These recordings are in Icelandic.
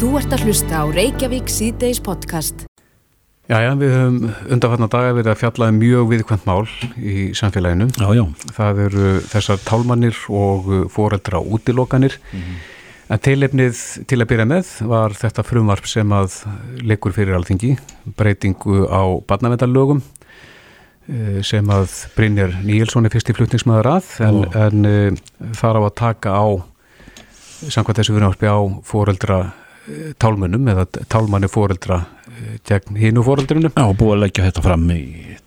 Þú ert að hlusta á Reykjavík síðdeis podcast. Jæja, við höfum undanfarnar daga verið að fjalla um mjög viðkvæmt mál í samfélaginu. Já, já. Það eru þessar tálmannir og foreldra útilokanir. En tilefnið til að byrja með var þetta frumvarp sem að leikur fyrir alþingi, breytingu á barnavendalögum eh, sem að Brynjar Níelsson er fyrst í flutningsmaður að en, en eh, þar á að taka á samkvæmt þessu frumvarpi á foreldra tálmunum eða tálmanni foreldra eh, gegn hínu foreldrinu. Já, búið að leggja þetta fram í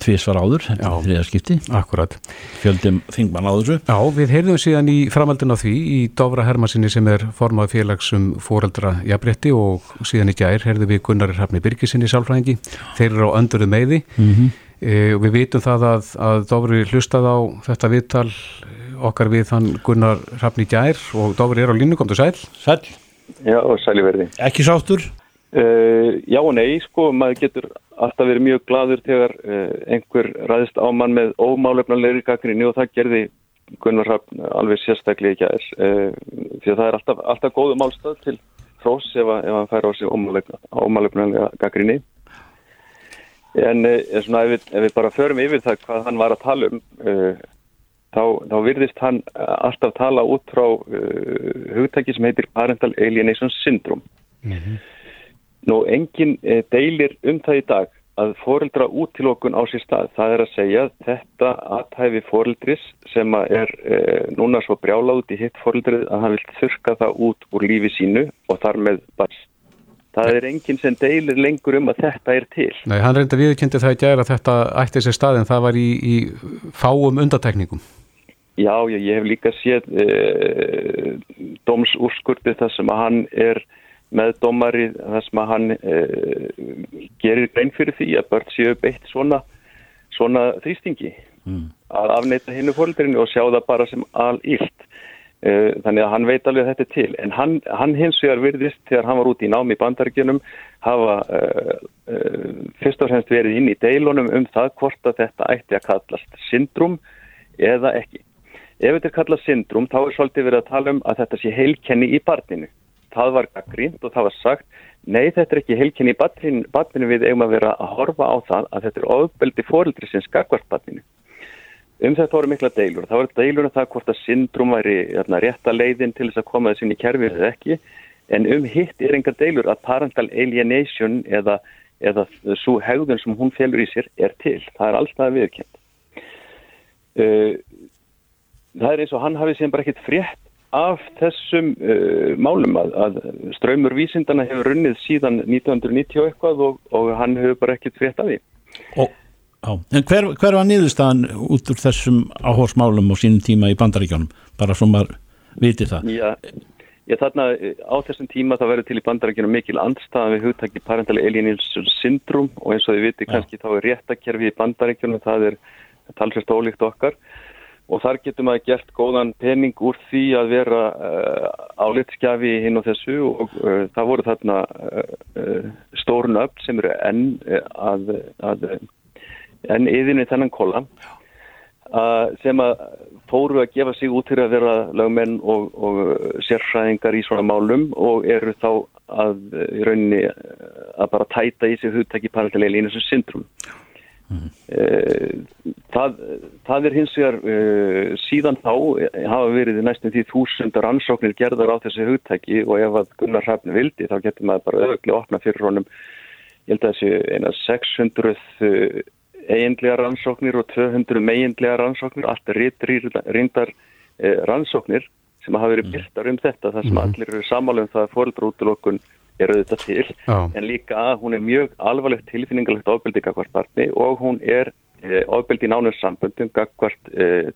tvísvar áður, þetta er þriða skipti, Akkurat. fjöldum þingmann á þessu. Já, við heyrðum síðan í framaldin á því í Dófra Hermansinni sem er formað félagsum foreldra jafnrétti og síðan í gær heyrðum við Gunnar Hrafni Birgisinni sálfræðingi. Þeir eru á öndurðu meiði Mm e, og við vitum það að, að Dófri hlustað á þetta viðtal eh, okkar við hann Gunnar Hrafni í gær og Dófri er á línu. Sæl, Já, sæliverði. ekki sáttur? Uh, já og nei, sko, maður getur alltaf verið mjög gladur þegar uh, einhver ræðist á mann með ómálefnanlegri gaggrinni og það gerði Gunnar Hrafn alveg sérstaklega ekki aðeins. Uh, því að það er alltaf, alltaf góðu málstað til hrós ef, ef hann fær á sig ómálefnanlega gaggrinni. En uh, svona, ef, við, ef við bara förum yfir það hvað hann var að tala um, þá, þá virðist hann uh, alltaf tala út frá uh, hugtæki sem heitir Parental Alienation Syndrome. Nú, enginn eh, deilir um það í dag að foreldra útilokun á sér stað. Það er að segja þetta aðhæfi foreldris sem er eh, núna svo brjálað út í hitt foreldrið að hann vil þurka það út úr lífi sínu og þar með bars. Það er enginn sem deilir lengur um að þetta er til. Nei, hann reynda viðkynnti það í gær að þetta ætti sér stað en það var í, í fáum undatekningum. Já, já, ég hef líka séð eh, dómsúrskurði þar sem að hann er með dómari þar sem að hann eh, gerir grein fyrir því að börn séu beitt svona, svona þrýstingi að afneita hinnu fóreldrinu og sjá það bara sem alílt. Eh, Þannig að hann veit alveg þetta til. En hann, hann hins vegar virðist þegar hann var út í námi í bandaríkjunum hafa uh, uh, fyrst og fremst verið inn í deilunum um það hvort að þetta ætti að kallast syndrum eða ekki. Ef þetta er kallað syndrum þá er svolítið verið að tala um að þetta sé heilkenni í barninu. Það var gaggrínt og það var sagt nei þetta er ekki heilkenni í barninu, barninu við eigum að vera að horfa á það að þetta er ofbeldi fóreldri sem skakvart barninu. Um þetta voru mikla deilur. Það voru deilur um það hvort að syndrum væri jæna, rétta leiðin til þess að koma þess inn í kerfið eða ekki. En um hitt er engar deilur að parental alienation eða, eða svo hegðun sem hún felur í sér er til. Það er alltaf viðkjönd. Uh, það er eins og hann hafi sem bara ekkert frétt af þessum uh, málum að, að ströymur vísindana hefur runnið síðan 1990 og eitthvað og, og hann hefur bara ekkert frétt af því. Og, já, en hver, hver var niðurstaðan út úr þessum áhórsmálum og sínum tíma í bandaríkjónum? Bara svo maður viti það. Já, já þarna eh, á þessum tíma það verður til í bandarækjunum mikil andstaðan við hugtaki parental alienation syndrom og eins og þið viti kannski þá er réttakerfi í bandarækjunum það er talsvægt ólíkt okkar og þar getur maður gert góðan pening úr því að vera uh, álitskjafi hinn og þessu og uh, það voru þarna uh, uh, stórun öll sem eru enn að, að enn yðinni þennan kóla sem að fóru að gefa sig út til að vera lögmenn og, og sérfræðingar í svona málum og eru þá að í rauninni að bara tæta í sig hugtæki paralleli einu sem syndrum. Eh, Það, það er hins vegar uh, síðan þá hafa verið næstum því þúsundar ansóknir gerðar á þessi hugtæki og ef að Gunnar Hrafn vildi þá getur maður bara öðvöglega opna fyrir honum. Ég held að þessi eina 600 uh, eiginlega rannsóknir og 200 meginlega rannsóknir allt reyndar rannsóknir sem hafa verið byrtar um þetta þar sem allir eru samála um það að fóreldraútulokun er auðvitað til Já. en líka hún er mjög alvarlegt tilfinningalegt ofbeldi gagvart barni og hún er eh, ofbeldi í nánum samböndum gagvart eh,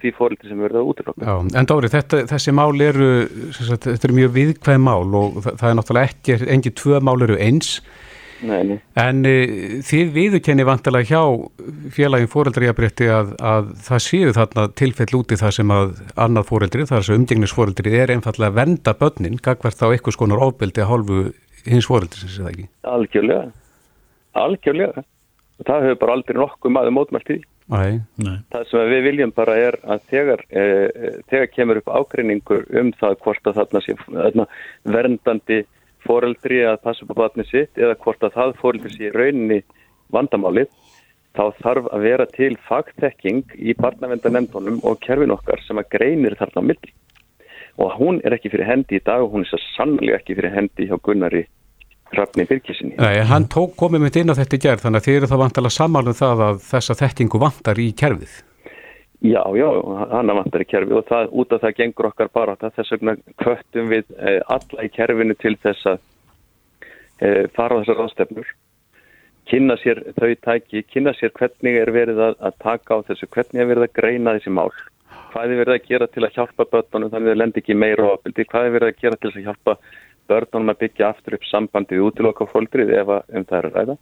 því fóreldri sem útlokka. Já, en Dóri, þetta, þessi mál eru, sagt, þetta eru mjög viðkvæð mál og það, það er náttúrulega ekki, engi tvö mál eru eins, Nei, nei. en e, þið viðurkenni vantilega hjá félagin fóreldriðabrétti að, að það séu þarna tilfell úti það sem að annað fóreldri, það er þessu umgengnisfóreldri, er einfallega að venda börnin, gagvart þá eitthvað skonar ofbeldi að hálfu hins fóreldri, sem það ekki. Algjörlega. Algjörlega. Og það hefur bara aldrei nokkuð maður mótmælt í því. Æ, Nei. Það sem við viljum bara er að þegar, eh, þegar kemur upp ágreiningur um það hvort að þarna sé þarna verndandi foreldri að passa på vatni sitt eða hvort að það foreldri sé rauninni vandamálið, þá þarf að vera til fagtekking í barnavendanemndunum og kerfin okkar sem að greinir þarna á milli. Og hún er ekki fyrir hendi í dag og hún er svo sannlega ekki fyrir hendi hjá Gunnari Rafni Birkisinni. Nei, hann tók komið mitt inn á þetta í gerð þannig að þið eru þá vantala samanum það að þessa þekkingu vantar í kerfið. Já, já, hann vantar í kerfið og það, út af það gengur okkar bara þess vegna kvöttum við eh, alla í kerfinu til þess að eh, fara á þessar ástefnur kynna sér þau tæki, kynna sér hvernig er verið að, að taka á þessu, hvernig er verið að greina þessi mál, hvað er verið að gera til að hjálpa börnunum þannig að það lendir ekki meira ofbildi, hvað er verið að gera til að hjálpa börnunum að byggja aftur upp sambandið út til okkar fólkrið ef um það er að ræða?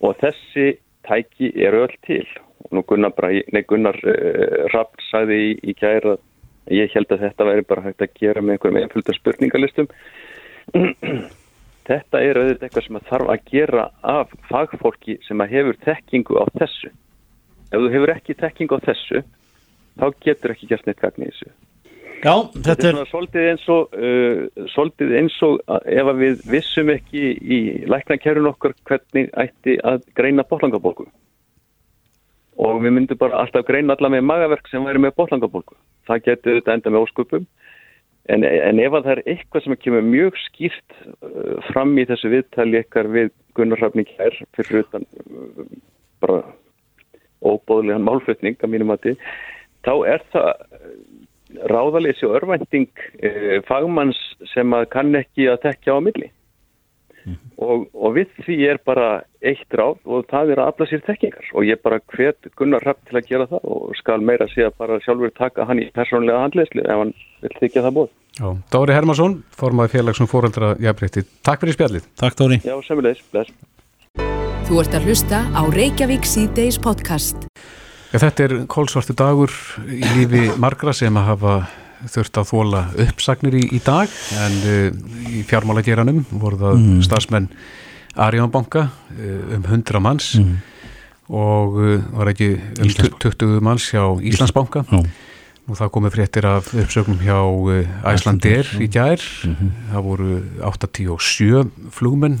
Og þessi tæki eru öll til nú Gunnar, nei, Gunnar uh, Rapp sagði í, í kæra ég held að þetta væri bara hægt að gera með einhverjum einfölda spurningalistum þetta er auðvitað eitthvað sem þarf að gera af fagfólki sem hefur tekkingu á þessu. Ef þú hefur ekki tekkingu á þessu þá getur ekki gert neitt gagn í þessu. Já, þetta, þetta er svolítið eins og uh, eins og ef við vissum ekki í læknakerun okkar hvernig ætti að greina bótlangabólku og við myndum bara alltaf greina alla með magaverk sem væri með bótlangabólku það getur þetta enda með óskupum En, en ef að það er eitthvað sem kemur mjög skýrt uh, fram í þessu viðtali ykkar við Gunnar Hrafning hér fyrir utan uh, bara óbóðlegan málflutning að mínum að þið, þá er það uh, ráðaleysi og örvænting uh, fagmanns sem að kann ekki að tekja á milli. Og, og við því er bara eitt ráð og það er að afla sér tekkingar og ég bara hvet Gunnar Rapp til að gera það og skal meira sé að bara sjálfur taka hann í persónlega handleyslu ef hann vil þykja það bóð. Já, Dóri Hermansson, formaði félagsum fóreldra jafnbreytti. Takk fyrir spjallið. Takk Dóri. Já, semulegis. Bless. Þú ert að hlusta á Reykjavík C-Days podcast. Ja, þetta er kólsvartu dagur í lífi margra sem að hafa þurft að þóla uppsagnir í, í dag en uh, í fjármálageranum voru það mm. stafsmenn Arjónbanka uh, um 100 manns mm. og uh, var ekki um Íslands. 20 manns hjá Íslandsbanka Já. og það komið fréttir af uppsögnum hjá Æslandir í gær mm -hmm. það voru 87 flugmenn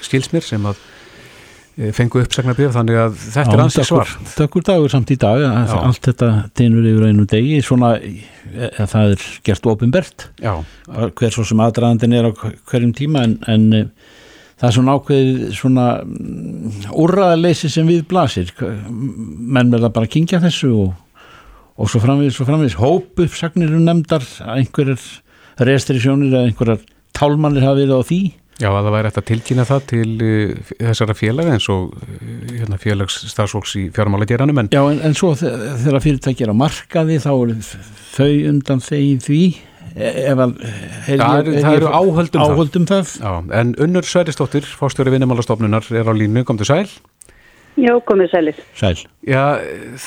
skilsmir sem að fengu uppsagnabrif þannig að þetta Já, er ansið svart. Dökkur dagur samt í dag að allt þetta dynur yfir einu degi svona að það er gert ofinbert hver svo sem aðdraðandin er á hverjum tíma en, en það er svona ákveð svona úrraðaleysi sem við blasir. Menn verða bara að kingja þessu og, og svo framvís, svo framvís hóp uppsagnir um nefndar að einhverjar restrikjónir eða einhverjar tálmannir hafa verið á því Já, að það væri eftir að tilkynna það til uh, þessara félaga eins og uh, hérna, félags starfsfólks í fjármálageranum. En... Já, en, en svo þegar fyrirtæki er á markaði þá eru þau undan þegið því e, ef að... Hef, það, er, það eru áhöldum, áhöldum það. það. Já, en Unnur Sværistóttir, fórstjóri vinnumálastofnunar, er á línu, kom til sæl. Já, komið sælir. Sæl. Já,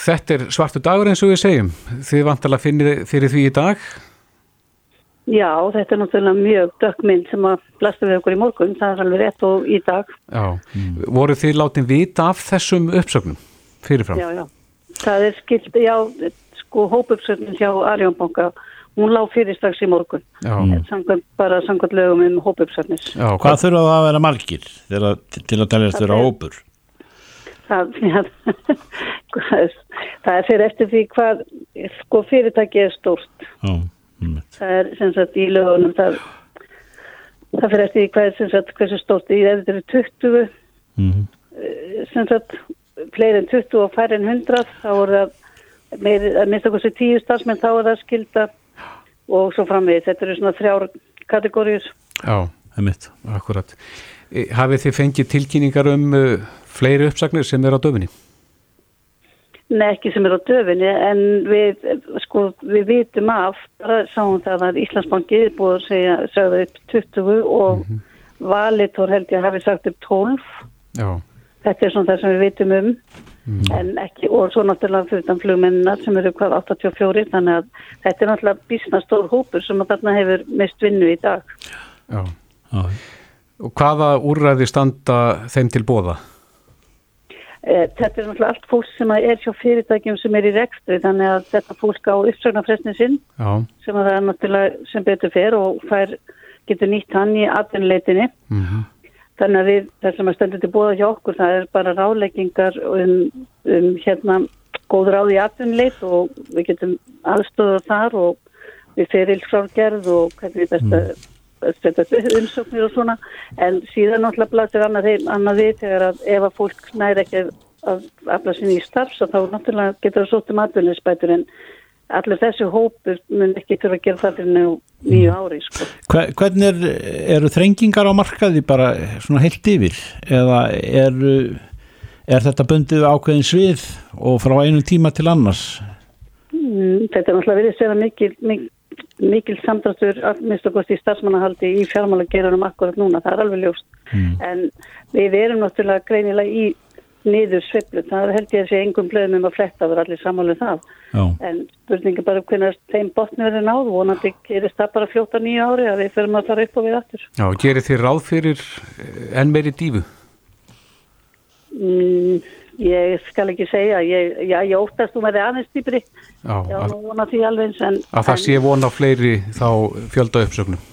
þetta er svartu dagur eins og við segjum. Þið vantala finnir fyrir því í dag? Já, þetta er náttúrulega mjög dökkmynd sem að blasta við okkur í morgun, það er alveg rétt og í dag. Já, mm. voru þið látið vita af þessum uppsögnum fyrirfram? Já, já, það er skilt, já, sko hópuppsögnum hjá Arjónbanka, hún lág fyrir strax í morgun, samkvæmt, bara samkvæmt lögum um hópuppsögnis. Já, hvað, þurfa það að vera margir þeirra, til að teljast þeirra hópur? Það, já, það er fyrir eftir því hvað, sko fyrirtæki er stórt. Já. Það er sem sagt í lögunum það, það fyrir eftir hvað sem sagt hversu stórt í ef þetta eru 20 mm -hmm. sem sagt fleiri en 20 og færri en 100 þá er það meiri, að mista hversu 10 stafsmenn þá er það skilda og svo framvegis, þetta eru svona þrjár kategórius. Já, það er mitt, akkurat. Hafið þið fengið tilkynningar um uh, fleiri uppsagnir sem er á döfinni? Nei, ekki sem er á döfinni, en við, sko, við vitum af, bara sáum það að Íslandsbanki er búið að segja, segja upp 20 og mm -hmm. Valitor held ég að hafi sagt upp 12. Já. Þetta er svona það sem við vitum um, mm. en ekki, og svo náttúrulega fyrir þann flugmennar sem eru hvað 84, þannig að þetta er náttúrulega bísnastór hópur sem að þarna hefur mest vinnu í dag. Já. Já. Og hvaða úrræði standa þeim til bóða? Þetta er náttúrulega allt fólk sem er hjá fyrirtækjum sem er í rekstri þannig að þetta fólk á uppsögnarfrestin sinn Já. sem að það er náttúrulega sem betur fer og fær getur nýtt hann í atvinnuleitinni mm -hmm. þannig að við, það sem að stendur til bóða hjá okkur, það er bara ráleggingar um, um hérna góð ráð í atvinnuleit og við getum aðstöða þar og við fyrir ilskrafgerð og hvernig best að mm. Setja umsóknir og svona en síðan náttúrulega blasir annað, annað við þegar að ef að fólk næri ekki að afla sinni í starfs þá náttúrulega getur það svo til matvinninsbætur en allir þessu hópur mun ekki þurfa að gera það fyrir nýju mm. ári sko. Hvernig er, eru þrengingar á markaði bara svona heilt yfir eða eru, er þetta bundið ákveðin svið og frá einu tíma til annars? Mm, þetta er náttúrulega verið að segja mikil, mikil, mikil samdráttur góðst í starfsmannahaldi í fjármálageranum akkurat núna, það er alveg ljóst mm. en við erum náttúrulega greinilega í niður sviplu, það held ég að sé engum blöðum um að fletta, það er allir samáluð það Já. en spurningi bara hvernig þeim botni verður náð, vonandi gerist það bara 14-9 ári að við fyrir að fara upp og við aftur. Já, gerir þið ráð fyrir eh, enn meiri dífu? Mm, ég skal ekki segja ég, já, ég óttast þú með þið aðeins dýpri. Já, að, vona því alveg en, að það sé vona fleiri þá fjölda uppsögnum.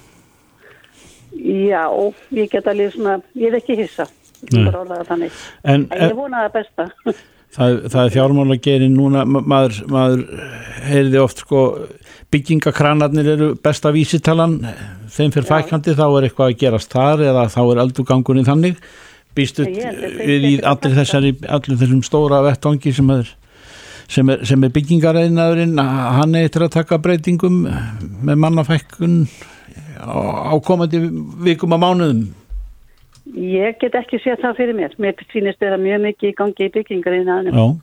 Já, ég get alveg svona ég er ekki hissa en, en ég vona það besta. Það, það er fjármála gerin núna maður, maður heyrði oft sko byggingakranarnir eru besta vísitalan. Þeim fyrir fækandi þá er eitthvað að gerast þar eða þá er aldurgangunni þannig býst við í allir, þessari, allir þessum stóra vettangi sem er sem er, er byggingaræðinaðurinn hann eitthvað að taka breytingum með mannafækkun á komandi vikum að mánuðum Ég get ekki séð það fyrir mér. Mér finnst það mjög mikið í gangi í byggingar í næðanum.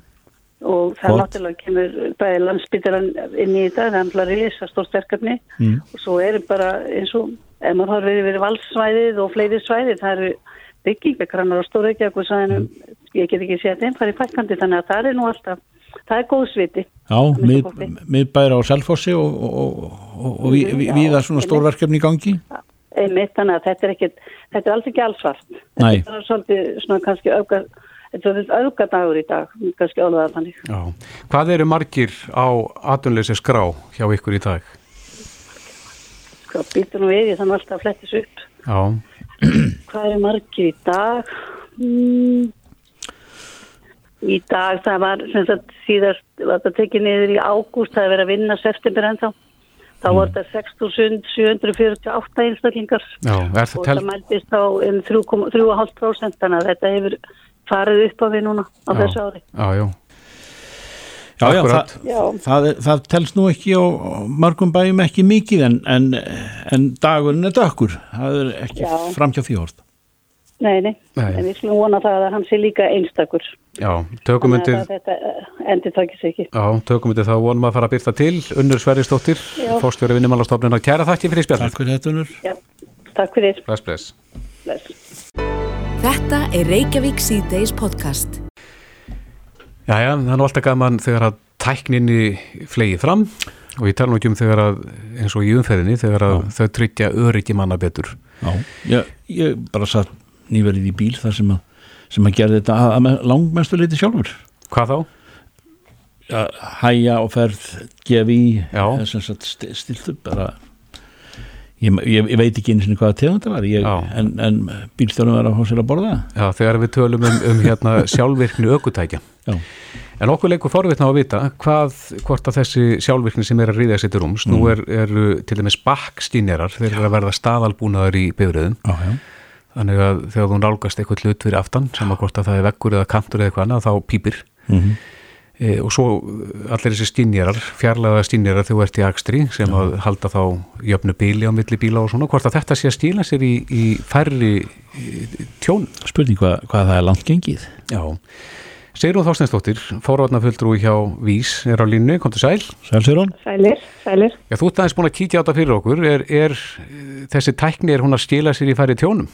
Og það Fort. náttúrulega kemur bæði landsbytjaran inn í þetta, það er rilisa stórt verkefni mm. og svo er bara eins og, ef maður har verið verið valsvæðið og fleiri svæðið, það eru byggingarkrannar og stóra ekki eitthvað sæðinum, mm. ég get ekki séð að þeim farið fækandi þannig að það er nú alltaf, það er góð sviti. Já, miðbæra á Selfossi og, og, og við, við, við það svona stórverkefni í gangi? Já einmitt, þannig að þetta er ekki, þetta er alls ekki allsvart. Nei. Þetta er svolítið svona kannski auka, þetta er auka dagur í dag, kannski alveg þannig. Já. Hvað eru margir á atunleysi skrá hjá ykkur í dag? Sko, býtur nú við, þannig að alltaf flettis upp. Já. Hvað eru margir í dag? Mm. Í dag það var, sem sagt, síðast, var þetta tekið niður í ágúst, það er verið að vinna september ennþá þá mm. var þetta 6.748 einstaklingar Já, og það mæltist á um 3,5% þannig að þetta hefur farið upp á við núna á já, þessu ári Já, já Já, já, það, já. Það, það telst nú ekki á margum bæjum ekki mikið en, en, en dagurinn er dökkur það er ekki framkjá því orð Nei, nei, nei, en við slúum vona það að hann sé líka einstakur. Já, tökum undir... Þetta eh, endur takkis ekki. Já, tökum undir það vonum að fara að byrta til. Unnur Sverrisdóttir, fórstjóri vinnumálastofnuna. Kæra þakki fyrir spjall. Takk fyrir þetta, Unnur. Já, takk fyrir. Bless, bless. bless. Þetta er Reykjavík C-Days podcast. Já, já, það er alltaf gaman þegar að tækninni flegið fram og ég tala nú ekki um þegar að, eins og í umferðinni, þegar að já. þau tryggja öryggi manna betur. Já, ég, ég bara satt nýverið í bíl þar sem að, sem að gera þetta að, að langmestu leiti sjálfur Hvað þá? Ja, hæja og ferð gefi stilt upp bara ég, ég, ég veit ekki eins og hvaða tegund það var ég, en, en bílstjónum var að hósa sér að borða Já, þegar við tölum um, um hérna, sjálfvirkni aukutækja en okkur leikur forvitna á að vita hvað, hvort að þessi sjálfvirkni sem er að ríða sér til rúms, mm. nú eru er, til dæmis bakkstýnjarar, þeir eru að verða staðalbúnaðar í já þannig að þegar þú nálgast eitthvað hlut fyrir aftan sem að hvort að það er vekkur eða kantur eða eitthvað annað þá pýpir mm -hmm. E, og svo allir þessi stínjarar fjarlaga stínjarar þú ert í Akstri sem að halda þá jöfnu bíli á milli bíla og svona hvort að þetta sé að stíla sér í, í færri tjón? Spurning hvað, hvað það er langt gengið. Já. Sigrún Þorstensdóttir, fórvarnaföldrú hjá Vís er á línu, kom til sæl. Sæl Sigrún. Sælir, sælir. Já, þú ert aðeins búin að kítja á þetta fyrir okkur. Er, er þessi tækni, er hún að stila sér í færi tjónum?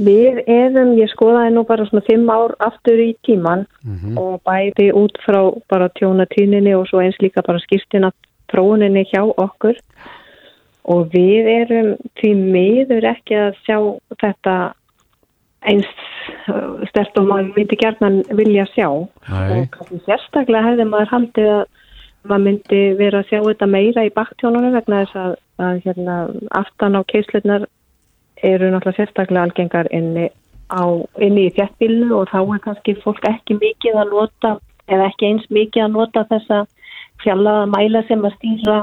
Við erum, ég skoðaði nú bara svona fimm ár aftur í tíman mm -hmm. og bæði út frá bara tjónatíninni og svo eins líka bara skýrstina tróninni hjá okkur og við erum því miður ekki að sjá þetta eins uh, stert og maður myndi gerðan vilja sjá Æ. og sérstaklega hefði maður haldið að maður myndi vera að sjá þetta meira í baktjónunum vegna þess að, að hérna, aftan á keislunar eru náttúrulega sérstaklega algengar inni, á, inni í þjættbílnu og þá er kannski fólk ekki mikið að nota eða ekki eins mikið að nota þessa fjallaða mæla sem að stýra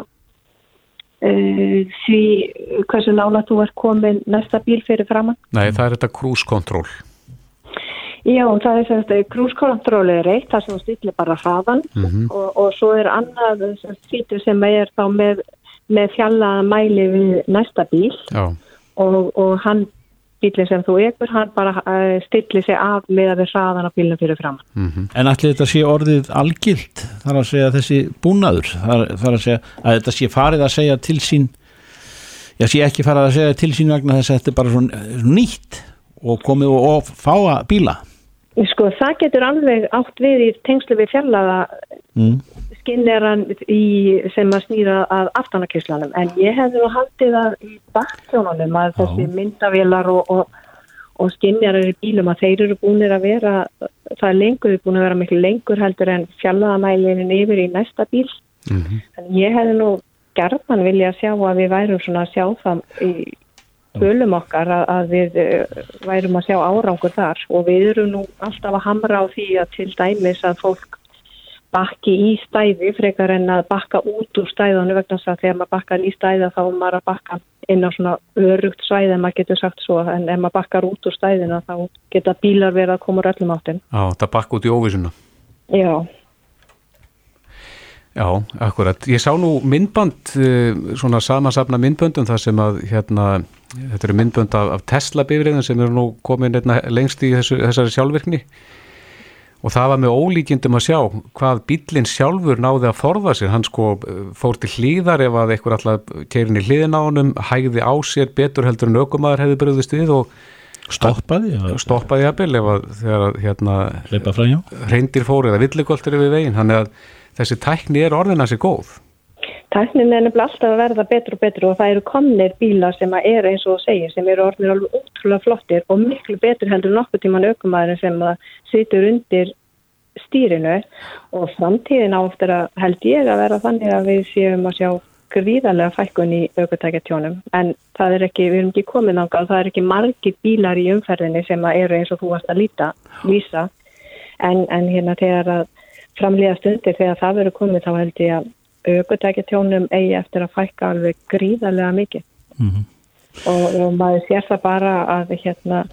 uh, því hversu nála þú er komin næsta bíl fyrir framann. Nei, það er þetta krúskontról. Já, það er semst krúskontról er eitt, það sem stýrli bara hraðan mm -hmm. og, og svo er annað stýrli sem er þá með, með fjallaða mæli við næsta bíl og, og hann bílinn sem þú ekur, hann bara uh, stilli sig af með að við hraðan á bílinn fyrir fram. Mm -hmm. En allir þetta sé orðið algilt, þar að segja þessi búnaður, þar, þar að segja að þetta sé farið að segja til sín já, sé ekki farið að segja til sín vegna þess að þetta er bara svona, svona nýtt og komið og, og fáa bíla. Sko, það getur alveg átt við í tengslu við fjallaða mm skinneran sem að snýra að aftanarkyslanum en ég hefði nú haldið að í baktjónunum að þessi myndavélar og, og, og skinnerar í bílum að þeir eru búinir að vera það er lengur, þau búin að vera miklu lengur heldur en fjallaðamælinin yfir í næsta bíl. Mm -hmm. en ég hefði nú gerðan vilja að sjá að við værum svona að sjá það í bölum okkar að, að við uh, værum að sjá árangur þar. Og við erum nú alltaf að hamra á því að til dæmis að fólk bakki í stæði frekar en að bakka út úr stæðanu vegna þess að þegar maður bakkar í stæða þá er maður að bakka inn á svona örugt svæði en maður getur sagt svo en ef maður bakkar út úr stæðina þá geta bílar verið að koma úr öllum áttin. Já, það bakka út í óvísuna. Já. Já, akkurat. Ég sá nú myndband, eh, svona samansafna myndböndum þar sem að hérna, þetta eru myndbönd af, af Tesla bifriðin sem eru nú komin lengst í þessu, þessari sjálfvirkni og það var með ólíkjendum að sjá hvað bílinn sjálfur náði að forða sér, hann sko fór til hlýðar ef að einhver alltaf keirin í hlýðin á honum, hægði á sér betur heldur en aukumæður hefði bröðist við og stoppaði stoppaði að byrja ef að þegar hérna reyndir fór eða villigoltur yfir veginn, hann er að þessi tækni er orðin að sér góð Tæknin er nefnilega alltaf að verða betur og betur og það eru komnir bílar sem er eins og segir sem eru orðinir alveg ótrúlega flottir og miklu betur heldur nokkuð tíman aukumæðurinn sem situr undir stýrinu. Og framtíðin áttur að held ég að vera þannig að við séum að sjá gríðarlega fækkun í aukutækjartjónum en það er ekki, við erum ekki komið náttúrulega það er ekki margi bílar í umferðinni sem eru eins og þú varst að líta, vísa. En, en hérna þegar að framlega stundir þegar það verður komið þá held ég að aukutækjartjónum eigi eftir að fækka alveg gríðarlega mikið mm -hmm. og, og maður sér það bara að hérna,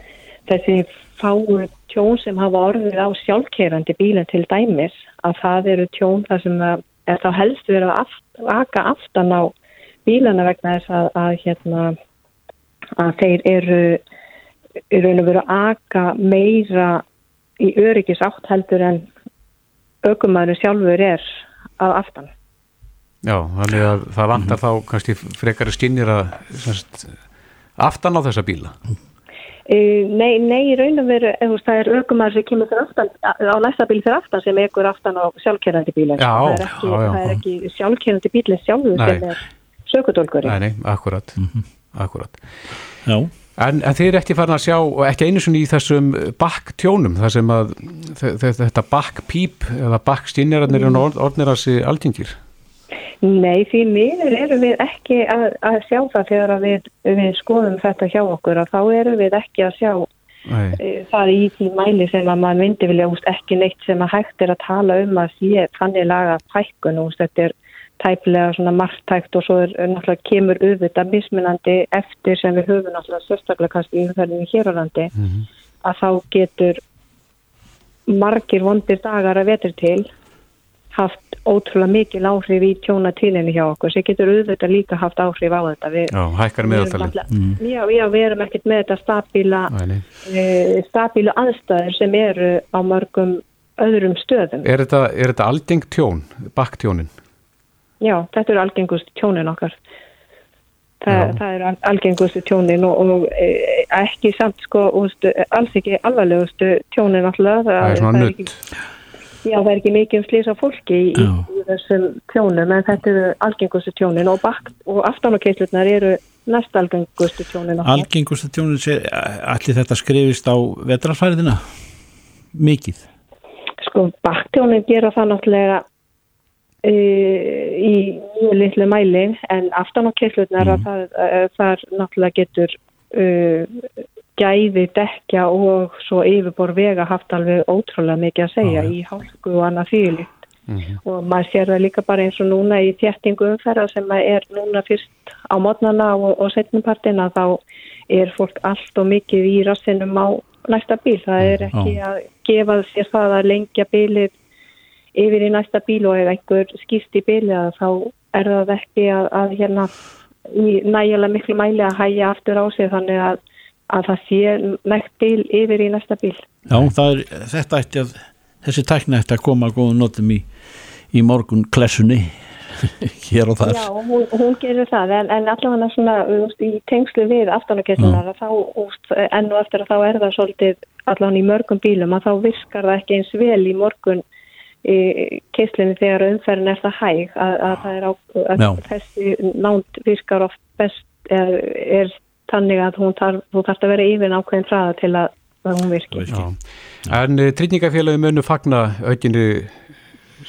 þessi fáu tjón sem hafa orðið á sjálfkeirandi bílinn til dæmis að það eru tjón þar sem er þá helst verið að aft, aka aftan á bílana vegna þess að, að, hérna, að þeir eru í raun og veru að aka meira í öryggis átt heldur en aukumæður sjálfur er að aftan. Já, þannig að það vantar mm -hmm. þá kannski frekari skinnir að semst, aftan á þessa bíla uh, Nei, nei, í raun og veru það er aukumar sem kemur fyrir aftan á næsta bíl fyrir aftan sem ekur aftan á sjálfkerrandi bílin já, það er ekki, já, já. ekki sjálfkerrandi bílin sjálfur nei. sem er sökudólguri Nei, nei, akkurat, mm -hmm. akkurat. Já En, en þið er ekki farin að sjá, ekki einu svona í þessum bakktjónum, þar sem að þetta bakkpíp eða bakkstínjararnir mm. er orðnir að sé aldingir? Nei, því miður eru við ekki að, að sjá það þegar við, við skoðum þetta hjá okkur og þá eru við ekki að sjá e, það í því mæli sem að mann myndi vilja úst, ekki neitt sem að hægt er að tala um að sé þannig laga fækkun og þetta er tæplega svona margtækt og svo er náttúrulega kemur auðvitað mismunandi eftir sem við höfum náttúrulega sérstaklega kannski í umhverfinu hér á landi mm -hmm. að þá getur margir vondir dagar að vetur til haft ótrúlega mikil áhrif í tjónatílinni hjá okkur sem getur auðvitað líka haft áhrif á þetta. Við, Já, hækkar meðaltali mm. já, já, við erum ekkert með þetta stabíla e, stabíla aðstæður sem eru á mörgum öðrum stöðum. Er þetta, er þetta algeng tjón, bakktjónin? Já, þetta eru algengust tjónin okkar. Þa, það eru algengustu tjónin og, og e, ekki samt sko, ústu, alls ekki alvarlegustu tjónin alltaf það, það er svona nutt Já, það er ekki mikið um slýsa fólki í, í, þessum tjónum en þetta eru algengustu tjónin og, og aftan og keislunar eru næst algengustu tjónin. Algengustu tjónin, allir þetta skrifist á vetrarfæriðina? Mikið? Sko, baktjónin gera það náttúrulega e, í mjög litlu mæli en aftan á keislunar mm. þar náttúrulega getur uh, gæði dekja og svo yfirbor vega haft alveg ótrúlega mikið að segja ah, í hálku og annað fíli Mm -hmm. og maður sér það líka bara eins og núna í þjættingu umferða sem er núna fyrst á mótnana og, og setnumpartina þá er fólk allt og mikið í rassinum á næsta bíl. Það er mhm. ekki að gefa sér það að lengja bílið yfir í næsta bíl og ef einhver skýst í bílið þá er það ekki að, að hérna í nægilega miklu mæli að hæja aftur á sig þannig að, að það sé nægt bíl yfir í næsta bíl. Já, er, þetta ætti að þessi tækna ætti að koma að góða notum í í morgun klessunni hér og þar. Já, hún, hún gerir það en, en allavega svona úst, í tengslu við úst, enn og eftir að þá er það svolítið allavega í mörgum bílum að þá virkar það ekki eins vel í morgun í kesslunni þegar umferðin er það hæg að, að það er á að þessi nánt virkar oft best er, er tannig að hún þarf, hún þarf að vera yfir ákveðin fræða til að, að hún virkir En eh, tryggingafélagi munu fagna aukinu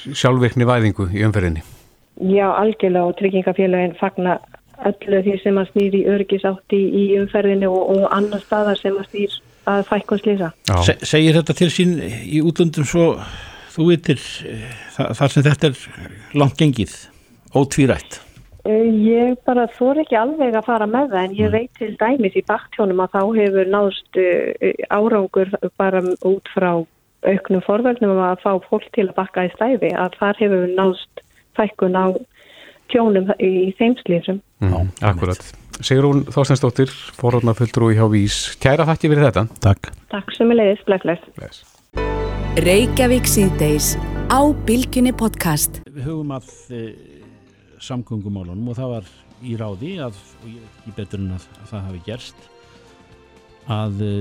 sjálfvirkni væðingu í umferðinni? Já, algjörlega og tryggingafélagin fagna öllu því sem að snýri örgisátti í umferðinni og, og annar staðar sem að snýr að fækkun slýsa. Se, segir þetta til sín í útlöndum svo þú veitir þar sem þetta er langt gengið, ótvírætt? Eh, ég bara þór ekki alveg að fara með það en ég veit til dæmis í baktjónum að þá hefur náðust eh, árangur bara út frá auknum forverðnum að fá fólk til að bakka í stæði að þar hefur við náðst fækkun á tjónum í þeimslýsum. Mm, akkurat. Sigrún Þorstensdóttir, forhóðna fulltrú í Hávís. Kæra þakki fyrir þetta. Takk. Takk sem er leiðis, blekleis. Reykjavík síðdeis á Bilginni podcast. Við hugum að samgöngumálunum og það var í ráði að, og ég betur en að, að það hafi gerst að e,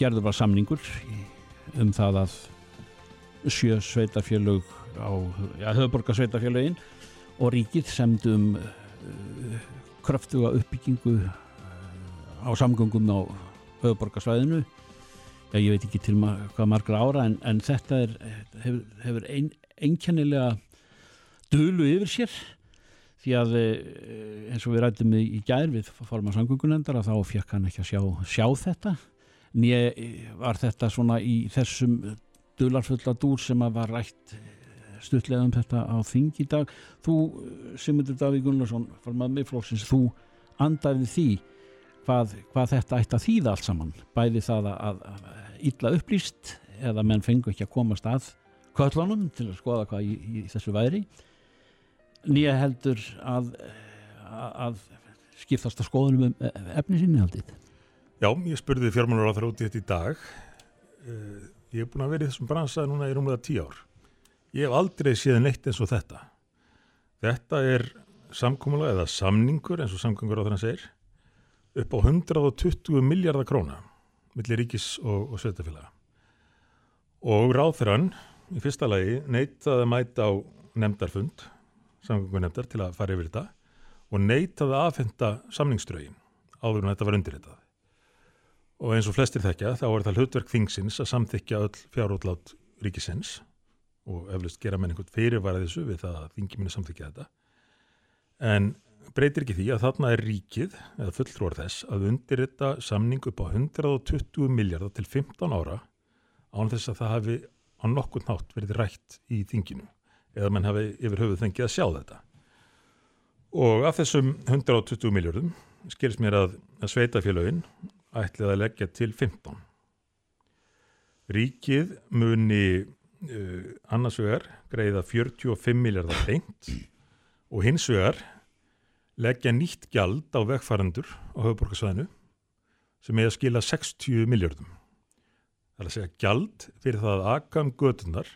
gerður var samningur um það að sjö sveitafélög á ja, höfuborgarsveitafélögin og ríkið semdum uh, kröftuga uppbyggingu uh, á samgöngum á höfuborgarsvæðinu Já, ég veit ekki til ma hvað margra ára en, en þetta er, hefur, hefur ein, einkennilega dölu yfir sér. Því að eh, eins og við rættum í gær við forma samgöngunendar að þá fekk hann ekki að sjá, sjá þetta. Nýja var þetta svona í þessum dularfulla dúr sem að var rætt eh, stuttlega um þetta á þing í dag. Þú, Simundur Davík Gunnarsson formað miðflóksins, þú andaði því hvað, hvað þetta ætti að þýða allt saman, bæði það að, að illa upplýst eða menn fengu ekki að komast að köllunum til að skoða hvað í, í þessu væri nýja heldur að, að, að skiptast að skoðunum um efni sinni haldið Já, ég spurði fjármálar á það út í þetta í dag. Uh, ég hef búin að vera í þessum bransaði núna í rúmlega tíu ár. Ég hef aldrei séð neitt eins og þetta. Þetta er samkómulega eða samningur eins og samkóngur á þannig að segir upp á 120 miljardar króna millir ríkis og, og sveitafélaga. Og ráþrann í fyrsta lagi neytaði að mæta á nefndarfund, samkóngur nefndar til að fara yfir þetta og neytaði að aðfenda samningströgin áður en þetta var undirritað. Og eins og flestir þekkja þá er það hlutverk þingsins að samþykja öll fjárútlát ríkisins og eflust gera menn einhvern fyrirvara þessu við það að þingi minni samþykja þetta. En breytir ekki því að þarna er ríkið eða fulltrúar þess að undirrita samning upp á 120 miljardar til 15 ára án þess að það hafi á nokkur nátt verið rætt í þinginu eða mann hafi yfir höfuð þengið að sjá þetta og af þessum 120 miljardum skilst mér að, að sveitafélagin ætlið að leggja til 15. Ríkið muni uh, annars vegar greiða 45 miljardar beint og hins vegar leggja nýtt gjald á vegfærandur á höfuborgarsvæðinu sem er að skila 60 miljardum. Það er að segja gjald fyrir það að akam gödunar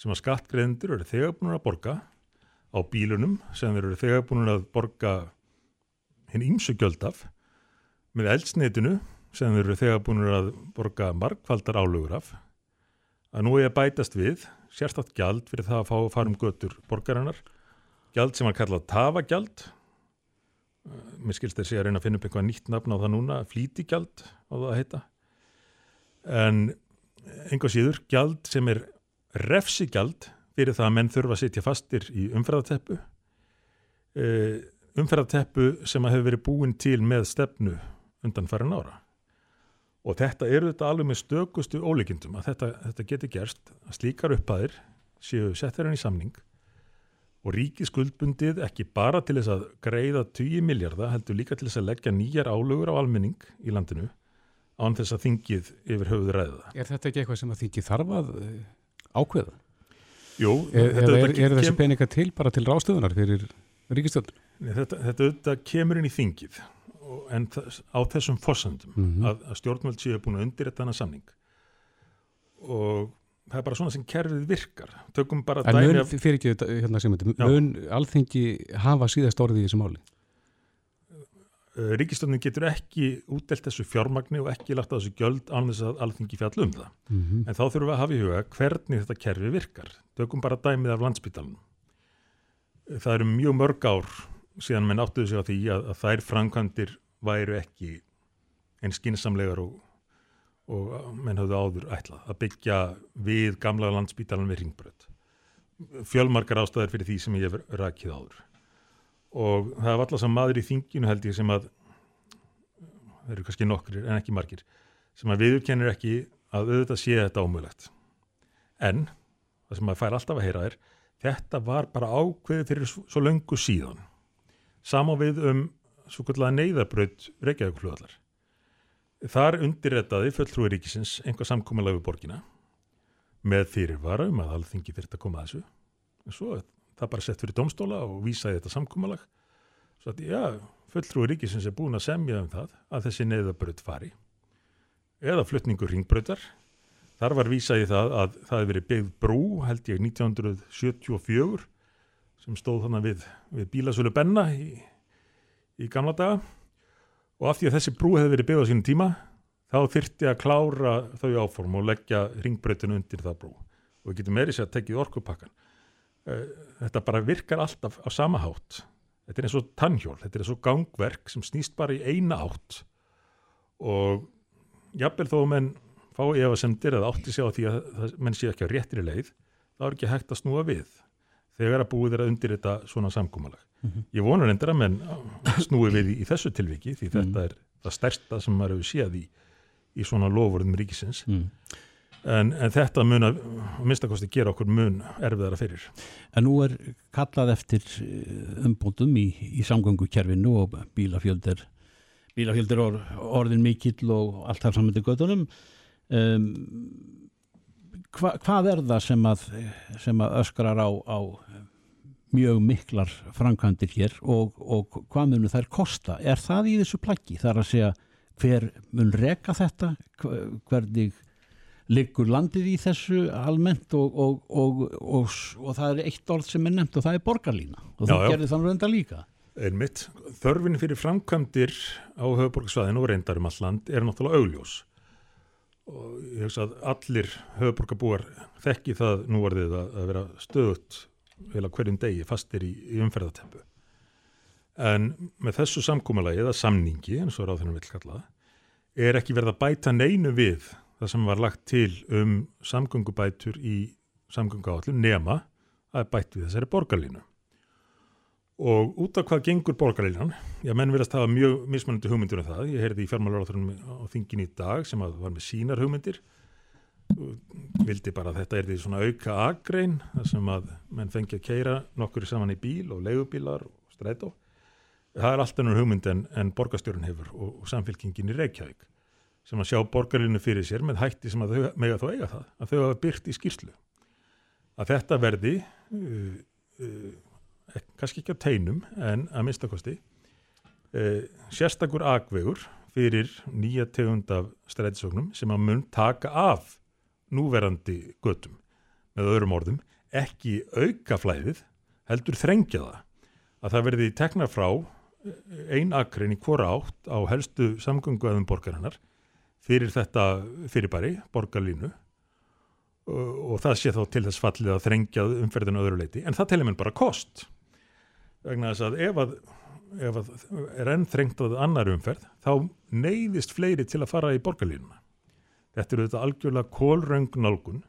sem að skattgreðendur eru þegar búin að borga á bílunum sem eru þegar búin að borga hinn ímsu gjöld af með eldsneitinu sem eru þegar búin að borga markvaldar álugur af að nú er að bætast við sérstátt gjald fyrir það að fá að fara um götur borgarinnar, gjald sem var kallað tafagjald. Mér skilst þessi að reyna að finna upp eitthvað nýtt nafn á það núna, flítigjald á það að heita. En einhvað síður gjald sem er refsigjald fyrir það að menn þurfa að sitja fastir í umferðarteppu uh, umferðarteppu sem að hefur verið búin til með stefnu undan farin ára og þetta eru þetta alveg með stökustu ólíkindum að þetta, þetta geti gerst að slíkar upphæðir séu settir henni í samning og ríki skuldbundið ekki bara til þess að greiða 10 miljardar heldur líka til þess að leggja nýjar álögur á almenning í landinu án þess að þingið yfir höfuður ræða. Er þetta ekki eitthvað sem að þingið þarf að eh, ákveða? Jú. Er, þetta, er, er þessi kem... peninga til bara til rástöðunar fyrir ríkistöld? Þetta, þetta, þetta kemur inn í þingið en á þessum fossandum mm -hmm. að, að stjórnvöld séu búin að undir þetta samning og það er bara svona sem kerfið virkar tökum bara en dæmi mun, af fyrir ekki þetta hérna sem þetta mun alþengi hafa síðast orðið í þessu máli Ríkistöndin getur ekki útdelt þessu fjármagni og ekki lagt þessu gjöld án þess að alþengi fjall um það mm -hmm. en þá þurfum við að hafa í huga hvernig þetta kerfið virkar tökum bara dæmið af landsbytalan það eru mjög mörg ár síðan menn áttuðu sig á því að, að þær framkvæmdir væru ekki einn skinsamlegar og og menn hafðu áður ætlað að byggja við gamla landsbítalan við ringbröð. Fjölmarkar ástæðir fyrir því sem ég hef rækið áður. Og það er alltaf maður í þinginu held ég sem að, það eru kannski nokkrir en ekki margir, sem að viðurkennir ekki að auðvitað sé þetta ómögulegt. En, það sem maður fær alltaf að heyra er, þetta var bara ákveðið fyrir svo löngu síðan. Samá við um svo kallega neyðarbröð Reykjavík-fljóðallar Þar undirretaði fulltrúi ríkisins einhvað samkómalag við borgina með fyrirvara um að alþingi þurft að koma að þessu. En svo það bara sett fyrir domstóla og vísaði þetta samkómalag. Svo að já, fulltrúi ríkisins er búin að semja um það að þessi neðabröð fari. Eða flutningur ringbröðar. Þar var vísaði það að það hefði verið byggð brú held ég 1974 sem stóð þannig við, við bílasölu Benna í, í gamla daga og af því að þessi brú hefði verið byggð á sínum tíma þá þyrti að klára þau áform og leggja ringbreytinu undir það brú og við getum meiri sér að tekið orkupakkan þetta bara virkar alltaf á sama hátt þetta er eins og tannhjól, þetta er eins og gangverk sem snýst bara í eina átt og jafnvel þó að menn fá efasemdir eða átti sig á því að menn sé ekki á réttri leið þá er ekki hægt að snúa við þegar að búið er að undir þetta svona samkómalag. Mm -hmm. Ég vonur endur að menn snúi við í, í þessu tilviki því þetta mm -hmm. er það stærsta sem maður hefur séð í, í svona lofurðum ríkisins mm. En, en þetta mun að minnstakosti gera okkur mun erfiðara fyrir. En nú er kallað eftir eh, umbúndum í, í samgöngukerfinu og bílafjöldir bílafjöldir or, orðin mikill og allt þar saman til gödunum um, hva, hvað er það sem að, sem að öskrar á, á mjög miklar framkvæmdir hér og, og hvað munum þær kosta? Er það í þessu plaggi? Það er að segja hver mun reka þetta? Hvernig liggur landið í þessu almennt og, og, og það er eitt orð sem er nefnt og það er borgarlína. Og það gerir þannig reynda líka. Einmitt, þörfin fyrir framkvæmdir á höfuborgarsvæðinu og reyndar um all land er náttúrulega augljós. Og ég hugsa að allir höfuborgarbúar þekki það nú orðið að, að vera stöðut heila hverjum degi fastir í, í umferðatempu en með þessu samkúmalagi eða samningi eins og ráðinu vil kalla er ekki verið að bæta neinu við það sem var lagt til um samgöngubætur í samgönguáallum nema að bætt við þessari borgarlínu. Og út af hvað gengur borgarleinan já, menn verðast hafa mjög mismunandi hugmyndir um það, ég heyrði í fjármálaráþurinn á þingin í dag sem var með sínar hugmyndir. Vildi bara að þetta er því svona auka agrein þar sem að menn fengi að keira nokkur saman í bíl og leigubílar og strætó. Það er alltaf náttúrulega hugmynd en, en borgarstjórun hefur og, og samfélkingin í Reykjavík sem að sjá borgarleinu fyrir sér með hætti sem að þau mega þó eiga það að þau hafa byrt í skýrslu. Að þetta verði uh, uh, kannski ekki á teinum en að minnstakosti eh, sérstakur agvegur fyrir nýja tegund af stræðisóknum sem að mun taka af núverandi göttum með öðrum orðum, ekki auka flæðið, heldur þrengja það. Að það verði tekna frá ein akrein í hvora átt á helstu samgönguðum borgarinnar fyrir þetta fyrirbæri, borgarlínu og það sé þá til þess fallið að þrengjað umferðinu öðru leiti, en það telur mér bara kost vegna þess að ef að, ef að er enn þrengt að annar umferð þá neyðist fleiri til að fara í borgarlínuna. Þetta eru þetta algjörlega kólröng nálgun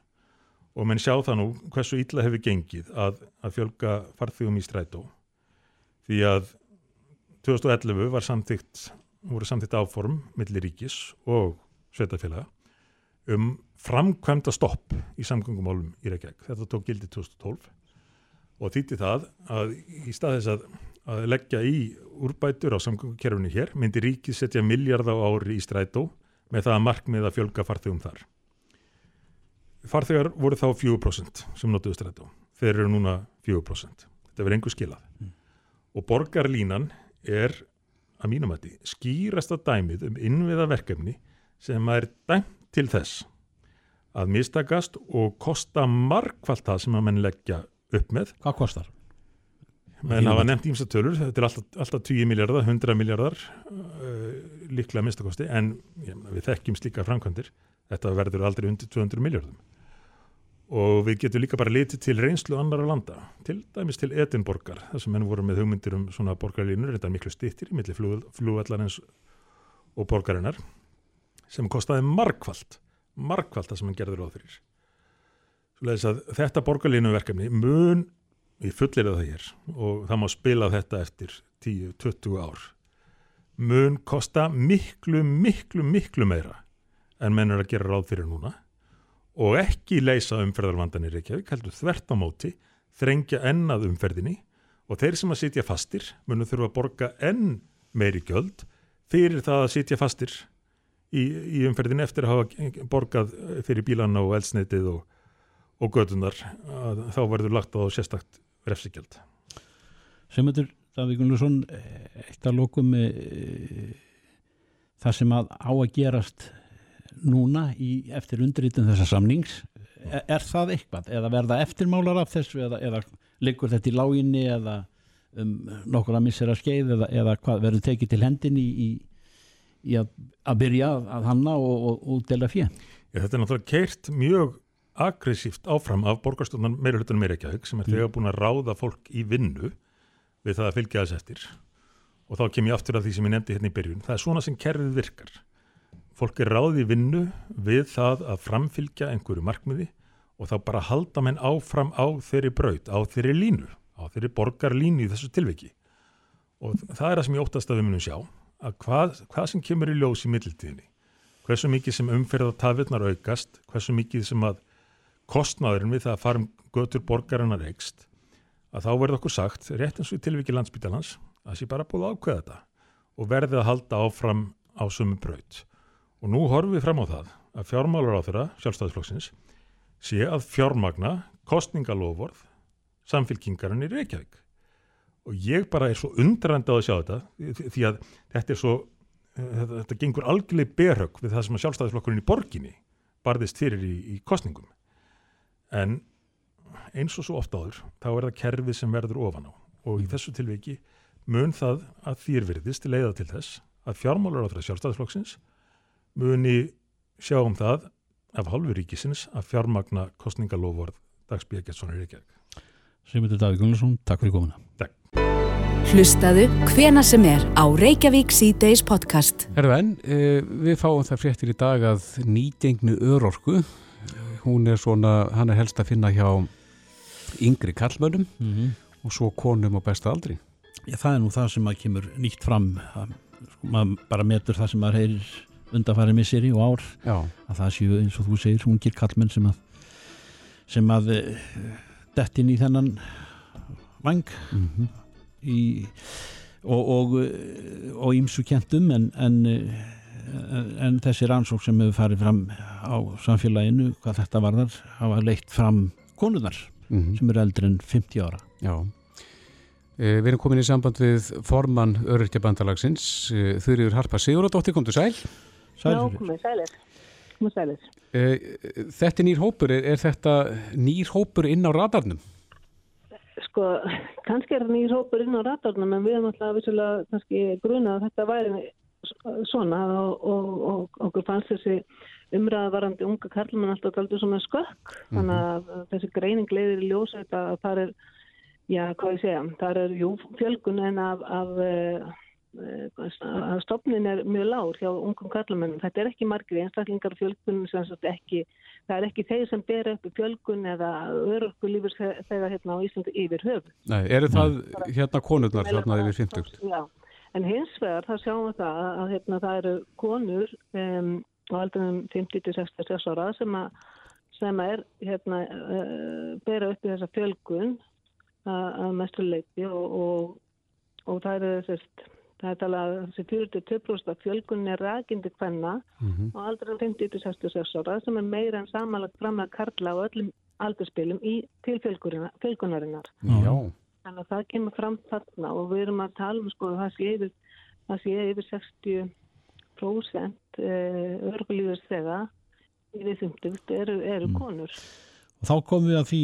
og menn sjá það nú hversu illa hefur gengið að, að fjölga farþugum í strætó því að 2011 var samþygt voru samþygt áform millir ríkis og sveitafélaga um framkvæmda stopp í samgöngumálum í Reykjavík. Þetta tók gildi 2012 og þýtti það að í stað þess að, að leggja í úrbætur á samgöngukerfinu hér myndi ríkið setja miljard á ári í strætó með það að markmið að fjölga farþegum þar. Farþegar voru þá 4% sem notuðu strætó. Þeir eru núna 4%. Þetta verður engur skilað. Mm. Og borgarlínan er, að mínum að því, skýrasta dæmið um innviða verkefni sem er dæmt til þess að mistakast og kosta markvallt það sem að menn leggja upp með. Hvað kostar? Menn hafa nefnt ímsatölur, þetta er alltaf, alltaf 10 miljardar, 100 miljardar uh, líklega mistakosti en ja, við þekkjum slíka framkvæmdir þetta verður aldrei undir 200 miljardum og við getum líka bara litið til reynslu annar á landa, til dæmis til Edinborgar, þar sem henn voru með hugmyndir um svona borgarlínur, þetta er miklu stittir í milli flúvallarins og borgarinnar sem kostiði markvallt markvallt það sem hann gerður á fyrir. Þetta borgarlínuverkefni mun við fullir það hér og það má spila þetta eftir 10-20 ár mun kosta miklu, miklu, miklu meira en menn er að gera ráð fyrir núna og ekki leysa umferðarvandanir Reykjavík, heldur þvert á móti þrengja ennað umferðinni og þeir sem að sitja fastir munum þurfa að borga enn meiri göld fyrir það að sitja fastir í, í umferðinni eftir að hafa borgað fyrir bílana og eldsneitið og, og gödunar þá verður lagt á sérstakt refsigjald. Semundur Davík Gunnarsson, eitt að lókum e, það sem að á að gerast núna í, eftir undritin þessa samnings, er, er það eitthvað eða verða eftirmálar af þessu eða, eða liggur þetta í láginni eða um, nokkur að missa að skeið eða, eða hvað verður tekið til hendin í, í í að, að byrja að hanna og, og, og dela fjö. Þetta er náttúrulega keirt mjög aggressíft áfram af borgarstofnan meirulutunum meirreikjaðug sem er mm. þegar búin að ráða fólk í vinnu við það að fylgja þess eftir og þá kem ég aftur að því sem ég nefndi hérna í byrjun. Það er svona sem kerfið virkar. Fólk er ráði í vinnu við það að framfylgja einhverju markmiði og þá bara halda menn áfram á þeirri braut, á þeirri línu, á þeirri borgarlínu í þessu tilviki. Og það er það sem ég óttast að við munum sjá að hvað, hvað sem kemur í ljós í middiltíðinni, hversu mikið sem umferða tafirnar aukast, hversu mikið sem að kostnáðurinn við það að fara um götur borgarinnar ekst, að þá verður okkur sagt, rétt eins og í tilviki landsbytalans, að sé bara búið ákveða þetta og verði að halda áfram á sumu braut. Og nú horfum við fram á það að fjármálur á þeirra, sjálfstæðisflokksins, sé að fjármagna kostningalofvorð samfélkingarinn í Reykjavík og ég bara er svo undrandi á að sjá þetta því að þetta er svo þetta, þetta gengur algjörlega berhögg við það sem að sjálfstæðisflokkurinn í borginni barðist fyrir í, í kostningum en eins og svo ofta áður þá er það kerfið sem verður ofan á. Og í þessu tilviki mun það að þýr virðist leiða til þess að fjármálur á þetta sjálfstæðisflokksins muni sjá um það af halvu ríkisins að fjármagna kostningalofvörð dagsbyggjast svona Reykjavík. Sigmundur Davík Gunnarsson, takk fyrir komuna. Takk Hlustaðu hvena sem er á Reykjavík C-Days podcast. Herðu en, e, við fáum það fréttir í dag að nýgengnu örorku, hún er svona, hann er helst að finna hjá yngri kallmönnum mm -hmm. og svo konum á besta aldri. Já, það er nú það sem að kemur nýtt fram, að, sko, maður bara metur það sem maður heyrir undanfarið misseri og ár, Já. að það séu eins og þú segir, ungir kallmenn sem að, sem að e, dettin í þennan vang. Mm -hmm í, og og ímsu kentum en, en, en þessi rannsók sem hefur farið fram á samfélaginu hvað þetta varðar hafa leitt fram konunar mm -hmm. sem eru eldri en 50 ára. Já. E, Við erum komin í samband við formann Öryrkja bandalagsins e, Þurriður Harpa Siguradóttir, kom þú sæl? Sæl Já, komið sælir. Komið sælir. Þetta er nýr hópur, er, er þetta nýr hópur inn á radarnum? Sko, kannski er það nýjur hópur inn á ratarnum en við erum alltaf vissulega kannski gruna að þetta væri svona og, og, og okkur fannst þessi umræðavarandi unga karlmann alltaf aldrei svona skökk mm -hmm. þannig að þessi greining leiðir í ljósa þetta að það er, já, hvað ég segja það er jú fjölgun en af, af uh, að stopnin er mjög lágur hjá ungum kallamennum. Þetta er ekki margir einstaklingar fjölgun sem ekki, það er ekki þeir sem ber upp fjölgun eða örökku lífur þegar hérna á Íslandi yfir höfu. Nei, eru það hérna konurnar þarna yfir 50? Já, en hins vegar þá sjáum við það að hérna, það eru konur um, á aldrinum 50-66 ára sem að sem er hérna uh, bera upp þessa fjölgun að mestuleiti og, og, og það er þessist það er talað að þessi 42% fjölgun er rækindi hvenna mm -hmm. og aldrei 50-66 ára sem er meira en samanlagt fram að karla á öllum aldurspilum í til fjölgunarinnar Já. þannig að það kemur fram þarna og við erum að tala um sko það sé yfir, það sé yfir 60% örgulíðurs þegar yfir 50 eru, eru mm. konur og þá komum við að því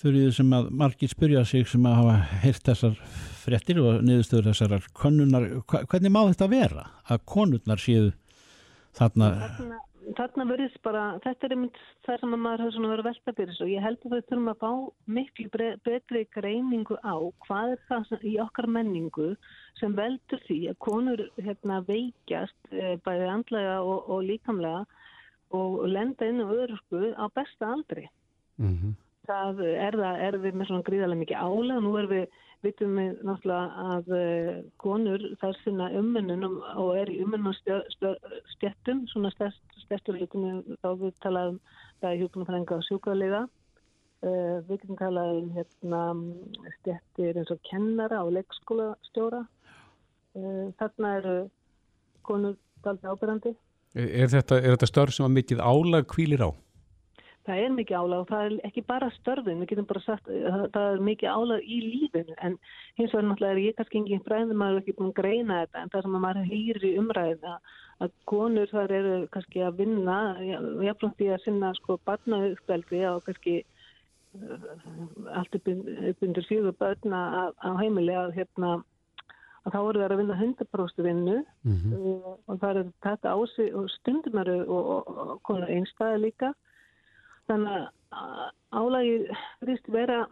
þurfið sem að margir spyrja sig sem að hafa heilt þessar frettir og niðurstöður þessar konunnar, hvernig má þetta vera að konunnar séu þarna? Þarna, þarna verðist bara þetta er einmitt það sem að maður hafa svona verið velta fyrir og ég held að þau þurfum að fá miklu betri greiningu á hvað er það sem, í okkar menningu sem veldur því að konur hérna, veikjast e, bæði andlega og, og líkamlega og lenda inn á öðrusku á besta aldri. Mhm. mm það er það, er við með svona gríðarlega mikið álega, nú erum við vitum við náttúrulega að uh, konur þar sinna umminnum og er í umminnum stjættum svona stjætturleikinu þá við talaðum það í hjúknumfrænga og sjúkvæðlega uh, við getum talað um hérna, stjættir eins og kennara og leikskólastjóra. Uh, þarna eru konur daldi ábyrgandi Er þetta, þetta störf sem að mikið álag kvílir á? Það er mikið álag og það er ekki bara störfin, við getum bara sagt að það er mikið álag í lífinu. En hins vegar náttúrulega er ég kannski engin fræðum maður ekki búin að greina þetta en það sem maður hýri umræða að konur þar eru kannski að vinna jáfnframt í að sinna sko barnauðspeldi og kannski uh, allt upp undir fjögur börna á heimili að hérna að þá eru það að vinna 100% vinnu. Mm -hmm. og það er þetta ási og stundum eru og, og, og einstæði líka þannig að álagi frist vera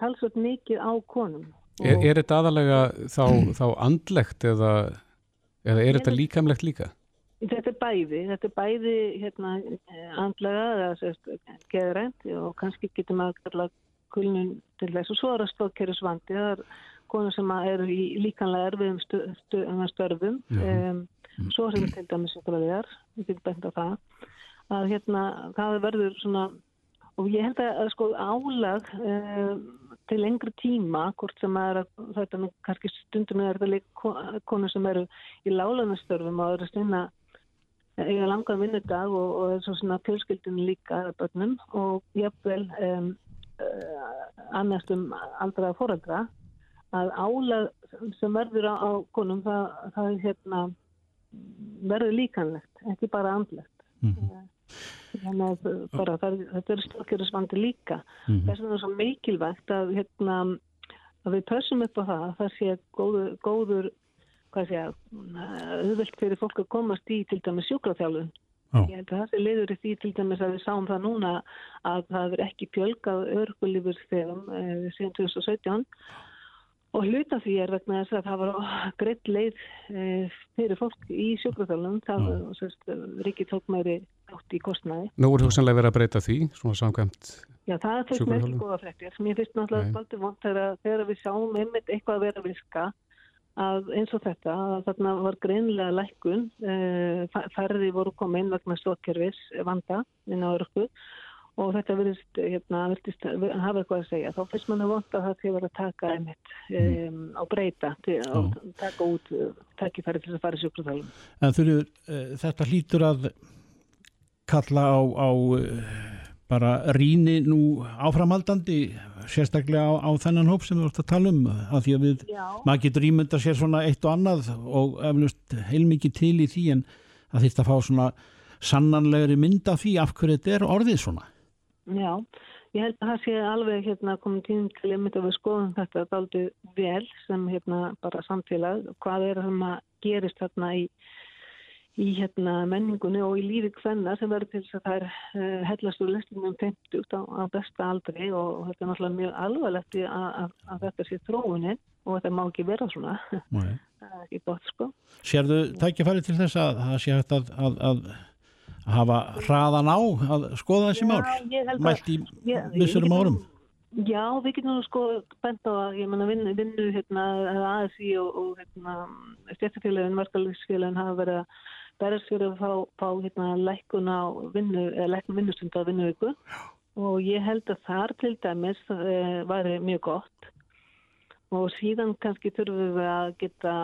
talsvöld mikið á konum. Er, er þetta aðalega þá, þá andlegt eða, eða er þetta líkamlegt líka? Þetta er bæði, þetta er bæði hérna, andlega eða geðrænt og kannski getur maður að kalla kulnun til þess. Og svo er það stóðkerjusvandi, það er konur sem eru í líkanlega erfiðum stu, stu, störfum, um, svo sem til dæmis við getum bænt á það að hérna það verður svona og ég held að sko álag uh, til lengri tíma hvort sem er að þetta er kannski stundum er það konur sem eru í lálanastörfum og eru stundna eiga langan vinnudag og, og er svo svona fjölskyldin líka að börnum og jafnvel um, uh, annars um aldra fórældra að álag sem verður á, á konum það, það hérna verður líkanlegt, ekki bara andlegt. Mm -hmm þannig að bara, það, þetta er stokkirisvandi líka mm -hmm. þess vegna er svo mikilvægt að, hérna, að við pössum upp á það að það sé góður, góður hvað sé að auðvilt fyrir fólk að komast í til dæmis sjúkraþjálfun oh. ég held að það sé leiður í því til dæmis að við sáum það núna að það er ekki pjölgað örgulífur þegar eh, síðan 2017 Og hluta því er vegna þess að það var greitt leið e, fyrir fólk í sjókvæðalunum, það var mm. ríkið tók meiri átt í kostnæði. Nú er þú sannlega verið að breyta því, svona samkvæmt Já, það er fyrst með ekki góða frektir. Mér finnst náttúrulega spaltið vant þegar við sjáum einmitt eitthvað að vera að virka að eins og þetta, að þarna var greinlega lækkun, e, færði voru komið inn vegna stokkervis vanda inn á örku og þetta verðist, hérna, hafa eitthvað að segja, þá finnst mann að vonda að það til að taka einmitt um, á breyta og taka út takkifæri til að fara sjúkruðalum. En eru, uh, þetta hlýtur að kalla á, á uh, bara ríni nú áframaldandi sérstaklega á, á þennan hóp sem við vortum að tala um að því að við, Já. maður getur ímynda sér svona eitt og annað og eflust heilmikið til í því en að þetta fá svona sannanlegri mynda því af hverju þetta er orðið svona. Já, ég held að það sé alveg hérna komið tím til einmitt að við skoðum þetta aldrei vel sem hérna bara samfélag hvað er það að gerist þarna í, í hérna menningunni og í lífi hvenna sem verður til þess að það er uh, hellast úr listingum 50 á, á besta aldri og, þetta er náttúrulega mjög alvarlegt að, þetta sé tróðunni og þetta má ekki vera svona. Það er ekki gott sko. Sérðu tækifæri til þess að það sé hægt að, að, að hafa hraðan á að skoða þessi mál mælt í missurum árum Já, við getum nú sko bent á að vinnu, vinnu hérna, ASI og, og hérna, stjættafélagin, verkefæliðsfélagin hafa verið að berðast fyrir að fá, fá hérna, lækkun á vinnu, lækkun vinnustund á vinnuvíku og ég held að þar til dæmis e, væri mjög gott. Og síðan kannski þurfum við að geta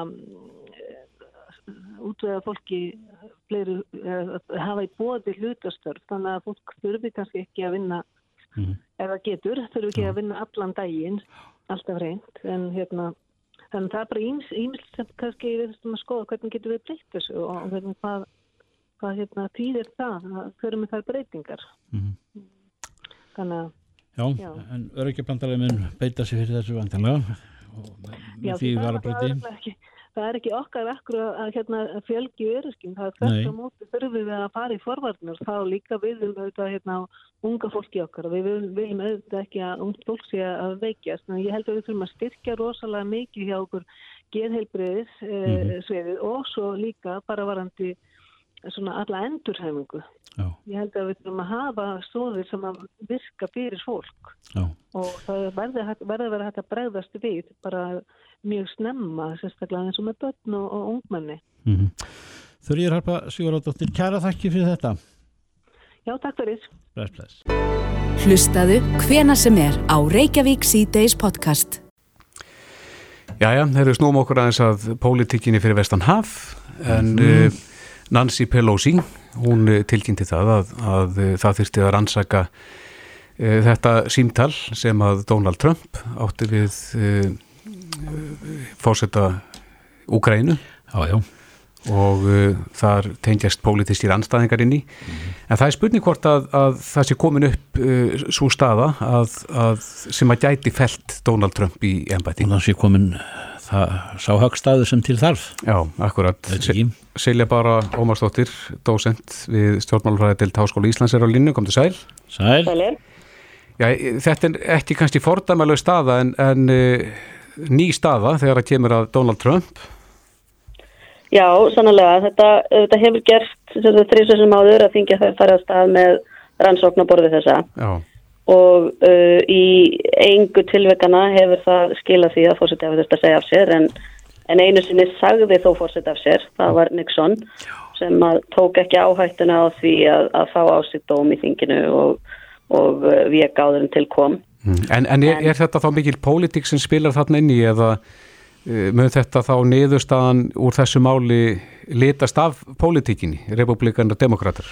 útvega fólki fleiri, e, hafa í bóði hlutastörf þannig að fólk þurfi kannski ekki að vinna mm. það getur, þurfum ekki að vinna allan daginn, alltaf reynd en hérna, þannig það er bara ímynd sem kannski við þurfum að skoða hvernig getur við breytt þessu og hvernig hvað, hvað hérna týðir það þurfum við þær breytingar mm. þannig að Já, já. en öryggjablandarlega mun beita sér fyrir þessu vantanlega og því var að breyti það er ekki okkar ekkur að hérna, fjölgi öryrkjum, það er þess að móti þurfum við að fara í forvarnar, þá líka við viljum auðvitað hérna, unga fólki okkar. Við viljum auðvitað ekki að ungt fólk sé að veikjast, en ég held að við þurfum að styrkja rosalega mikið hjá okkur geðheilbreyðis eh, mm -hmm. og svo líka bara varandi svona alla endurhæfingu Já. ég held að við þurfum að hafa stóðir sem að virka fyrir fólk Já. og það verður að vera hægt að bregðast við bara mjög snemma, sérstaklega eins og með börn og, og ungmenni. Mm -hmm. Þurrið Harpa Sigurðardóttir, kæra þakki fyrir þetta. Já, takk fyrir. Bless, bless. Hlustaðu hvena sem er á Reykjavík C-Days podcast. Jæja, þeir eru snúm okkur aðeins að pólitíkinni fyrir vestan haf, en mm. uh, Nancy Pelosi, hún eh, tilkynnti það að, að, að það þurfti að rannsaka uh, þetta símtal sem að Donald Trump átti við uh, fórsetta Úgrænu og uh, þar tengjast pólitískir anstæðingar inn í. Mm -hmm. en það er spurning hvort að, að það sé komin upp svo staða að, að sem að gæti felt Donald Trump í ennbæti og það sé komin það sá högstaðu sem til þarf Já, akkurat Silja bara Ómarsdóttir, dósent við stjórnmálfræði til Táskóla Íslands er á línu, kom til sæl Sæl. Já, þetta er ekki kannski fordæmalög staða en, en uh, ný staða þegar það kemur að Donald Trump? Já, sannlega. Þetta, þetta hefur gert þrýsessum áður að þingja það fara að stað með rannsóknaborði þessa. Já. Og uh, í eingu tilvekana hefur það skilað því að fórseti hefur þetta að segja af sér en, en einu sinni sagði þó fórseti af sér, það var Nixon sem tók ekki áhættuna á því að, að fá ásitt dóm í þinginu og, og uh, veka áður en til kom. Mm. En, en er, er þetta þá mikil pólitík sem spilar þarna inn í eða uh, mun þetta þá niðurstaðan úr þessu máli litast af pólitíkinni, republikan og demokrater?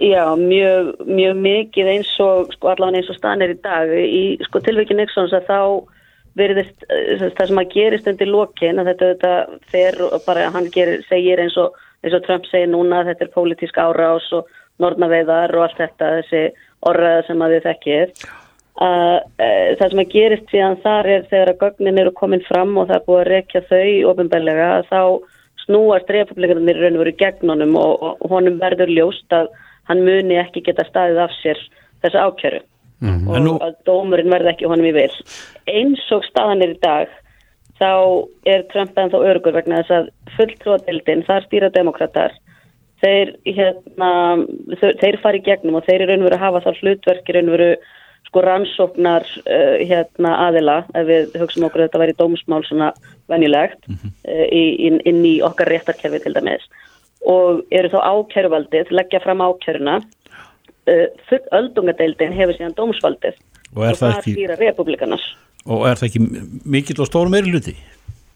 Já, mjög, mjög mikið eins og sko, allavega eins og staðan er í dag. Í sko, tilvækinn Nixons að þá verðist uh, það sem að gerist undir lokin að þetta, þetta fer bara hann gerir, segir eins og, eins og Trump segir núna að þetta er pólitísk árás og nortnaveiðar og allt þetta þessi orðaða sem að þið þekkir. Að e, það sem að gerist síðan þar er þegar að gögnin eru komin fram og það er búið að rekja þau ofinbellega að þá snúast republikanir raun og veru gegnunum og, og honum verður ljóst að hann muni ekki geta staðið af sér þessa ákjöru mm, og nú... að dómurinn verði ekki honum í vil. Eins og staðan er í dag þá er Trump en þá örugur vegna þess að fulltróðildin, þar stýra demokrater þeir, hérna, þeir fari gegnum og þeir eru raun og veru að hafa þá hlutverki raun og veru sko rannsóknar uh, hérna aðila ef við hugsaum okkur að þetta væri dómsmál svona venjulegt mm -hmm. uh, inn í okkar réttarkerfi til dæmis og eru þá ákjöruvaldið leggja fram ákjöruna uh, full öldungadeildin hefur síðan dómsvaldið. Og, og það ekki... stýra republikanas og er það ekki mikill og stór meiri luti?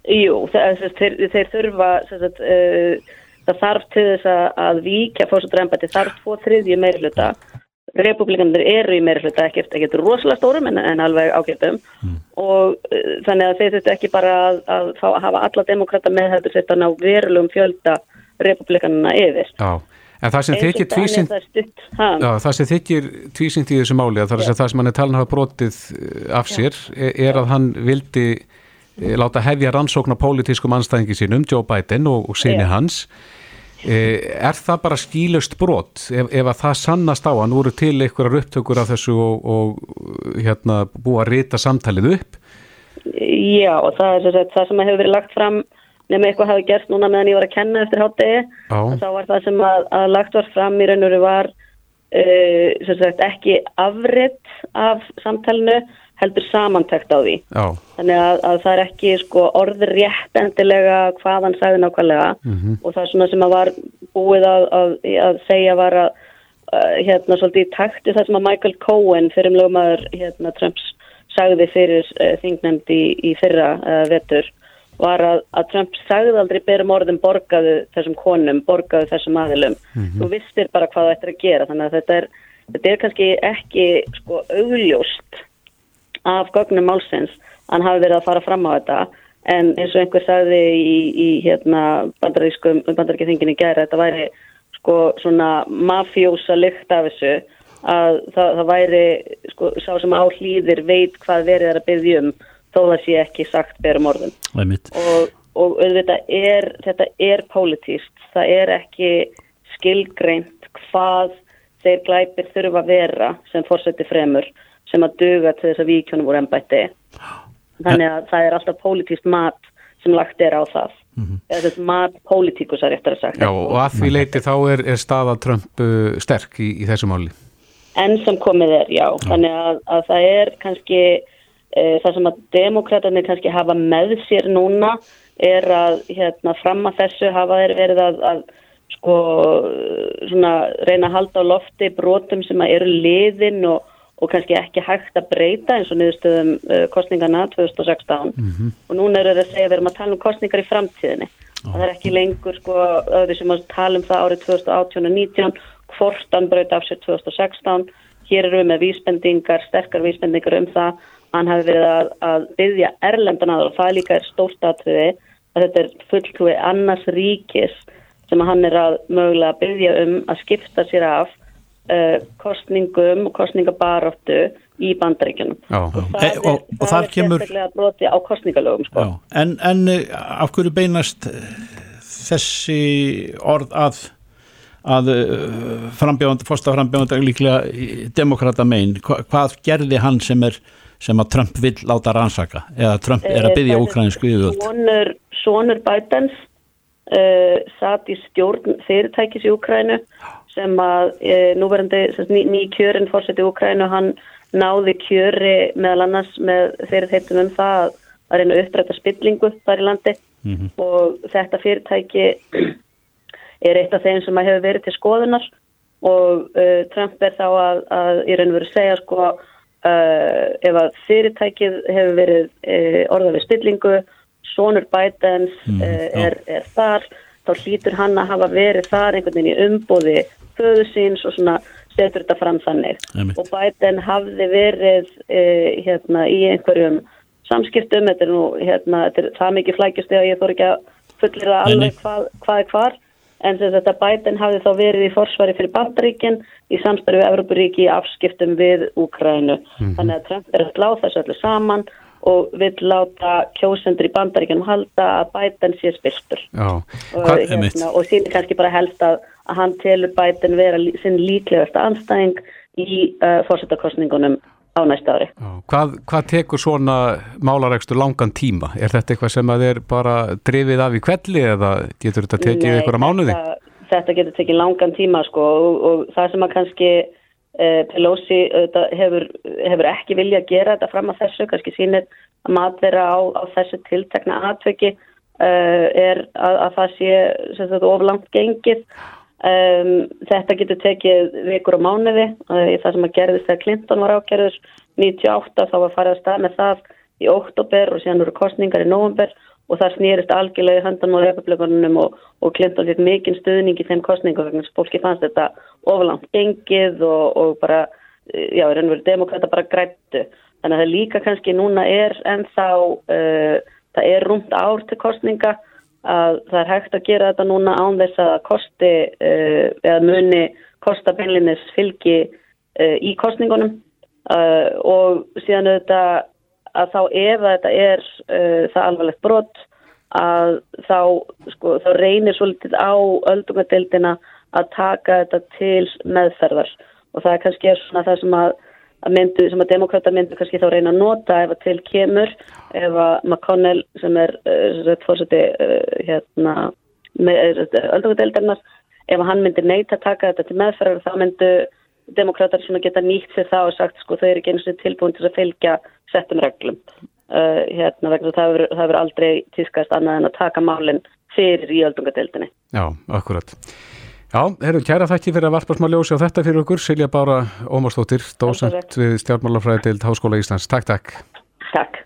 Jú, það, þeir, þeir þurfa sagt, það þarf til þess að víkja fórsöldræmbæti þarf tvo þriðju meiri luta republikanir eru í meira hluta ekkert, ekkert rosalega stórum en, en alveg ágættum mm. og uh, þannig að þeir þetta ekki bara að, að fá, hafa alla demokrata með þetta þetta ná verulegum fjölda republikanina yfir. Já, en það sem þykir tvísind, já, það sem þykir tvísind í þessu máli að það, það sem hann er talan hafa brotið uh, af sér já. er, að hann vildi uh, láta hefja rannsókn á pólitískum anstæðingi sínum, Joe Biden og, og sinni hans Eh, er það bara skýlust brot ef, ef að það sannast á að nú eru til einhverjar upptökur af þessu og, og hérna búið að rita samtalið upp? Já, það er það sem hefur verið lagt fram nema eitthvað hafi gert núna meðan ég var að kenna eftir hátegi þá var það sem að, að lagt var fram í raun og veru var uh, sagt, ekki afritt af samtalenu heldur samantækt á því. Já. þannig að, að það er ekki sko, orður rétt endilega hvað hann sagði nákvæmlega. Mm -hmm. og það er svona sem að var búið að, að, að segja var að hérna svolítið í takti það sem að Michael Cohen fyrir umlögumæður hérna Trumps sagði fyrir uh, þingnefnd í, í fyrra uh, vetur var að, að Trump sagði aldrei berum orðin borgaðu þessum konum, borgaðu þessum aðilum. Mm -hmm. Þú vistir bara hvað það ættir að gera þannig að þetta er, þetta er kannski ekki sko augljóst af gögnum málsins hann hafi verið að fara fram á þetta en eins og einhver sagði í, í hérna þingin í gæra þetta væri sko svona mafjósa lykt af þessu að það, það væri sko sá sem á hlýðir veit hvað verið er að byggja um þó það sé ekki sagt berum orðum. Og, og auðvitað er þetta er pólitíst, það er ekki skilgreint hvað þeir glæpir þurfa að vera sem fórseti fremur sem að duga til þess að víkjónum voru ennbætti þannig að það er alltaf pólitíst mat sem lagt er á það. Mm -hmm. eða þess mat pólitíkusar eftir að sagt. Já og að því leiti þá er, er staða Trump uh, sterk í, í þessu máli. Enn sem komið er, já, já. þannig að, að það er kannski það sem að demokraterni kannski hafa með sér núna er að hérna fram að þessu hafa þeir verið að, að sko svona reyna að halda á lofti brotum sem eru liðin og, og kannski ekki hægt að breyta eins og niðurstöðum kostningarna 2016 mm -hmm. og núna eru þeir að segja að við erum að tala um kostningar í framtíðinni oh. það er ekki lengur sko öðru sem að tala um það árið 2018 og 19 hvort hann breyt af sér 2016 hér eru við með vísbendingar, sterkar vísbendingar um það hann hafi verið að, að byggja erlendan aður og það líka er stórt aðtriði að þetta er fullkvæði annars ríkis sem hann er að mögulega byggja um að skipta sér af uh, kostningum og kostningabaróttu í bandaríkjunum. Og það er, og, og það er kemur... broti á kostningalögum sko. En, en uh, af hverju beinast þessi orð að að uh, frambjóðandi, fórsta frambjóðandi líklega demokrata megin, hvað gerði hann sem er sem að Trump vil láta rannsaka eða Trump er að eh, byggja úkræninsku yfirvöld. Svonur Bidens uh, satt í stjórn fyrirtækis í Úkrænu sem að uh, núverandi ný, ný kjörin fórseti í Úkrænu hann náði kjöri meðal annars með fyrirtæktum um það að, að reyna að uppræta spillingu þar í landi. Mm -hmm. og þetta fyrirtæki er eitt af þeim sem að hefur verið til skoðunar. Og uh, Trump er þá að, að í raun og veru segja sko Uh, ef að fyrirtækið hefur verið uh, orðað við stillingu Sónur Bidens mm, uh, er, er þar, þá hlýtur hann að hafa verið þar einhvern veginn í umbóði föðu síns og svona setur þetta fram þannig. Emitt. og Biden hafði verið hérna í einhverjum samskiptum, þetta er nú hérna, þetta er það mikið flækjast eða ég þór ekki að fullir það alveg hvað, hvað er hvar en þess að þetta Biden hafði þá verið í forsvari fyrir Bandaríkinn í samstarfi við Evroparíki í afskiptum við Úkrænu. Mm -hmm. Þannig að Trump er að slá þessu öllu saman og vil láta kjósendur í Bandaríkinnum halda að Biden sé spiltur. Og, hérna, og síðan kannski bara helst að, að hann telur Biden vera sinn líklegasta anstæðing í uh, fórsettarkostningunum á næsta ári. Hvað, hvað tekur svona málarækstur langan tíma? Er þetta eitthvað sem að er bara drifið af í kvelli eða getur þetta tekið Nei, eitthvað mánuði? Þetta, þetta getur tekið langan tíma sko og, og það sem að kannski eh, Pelosi hefur, hefur ekki vilja að gera þetta fram að þessu, kannski sínir að matverða á, á þessu tiltekna atveki eh, er að, að það sé oflangt gengið Um, þetta getur tekið vikur og mánuði uh, í það sem að gerðist þegar Clinton var ákerður 98 þá var farið að stað með það í oktober og síðan voru kostningar í november og það snýrist algjörlega í handan á republikunum og, og Clinton fikk mikinn stuðning í þeim kostningum vegna fólki fannst þetta oflangt gengið og, og bara, já, er ennverið demokrata bara grættu. Þannig að það líka kannski núna er ennþá, uh, það er rúmt ár til kostninga að það er hægt að gera þetta núna án þess að kosti uh, eða muni kosta beinlinnis fylgi uh, í kostningunum uh, og síðan auðvitað að þá ef þetta er það alvarlegt brot að þá, sko, þá reynir svolítið á öldungadeildina að taka þetta til meðferðar. Og það er kannski svona það sem að, að myndu, sem að demokrata myndu kannski þá reyna að nota ef að til kemur ef að McConnell sem er uh, fórseti uh, hérna öldungadeildarinnar ef að hann myndi neyta að taka þetta til meðferðar þá myndu demokrater svona geta nýtt sér það og sagt sko þau eru ekki eins og tilbúin til að fylgja settum reglum uh, hérna vegna það verður aldrei tískast annað en að taka málinn fyrir í öldungadeildinni. Já, akkurat. Já, herru, kæra þakki fyrir að varpa smá ljósi á þetta fyrir okkur. Silja Bára Ómarsdóttir, dósent við stjárnmálafræði til Háskóla Íslands. Takk, takk. Takk.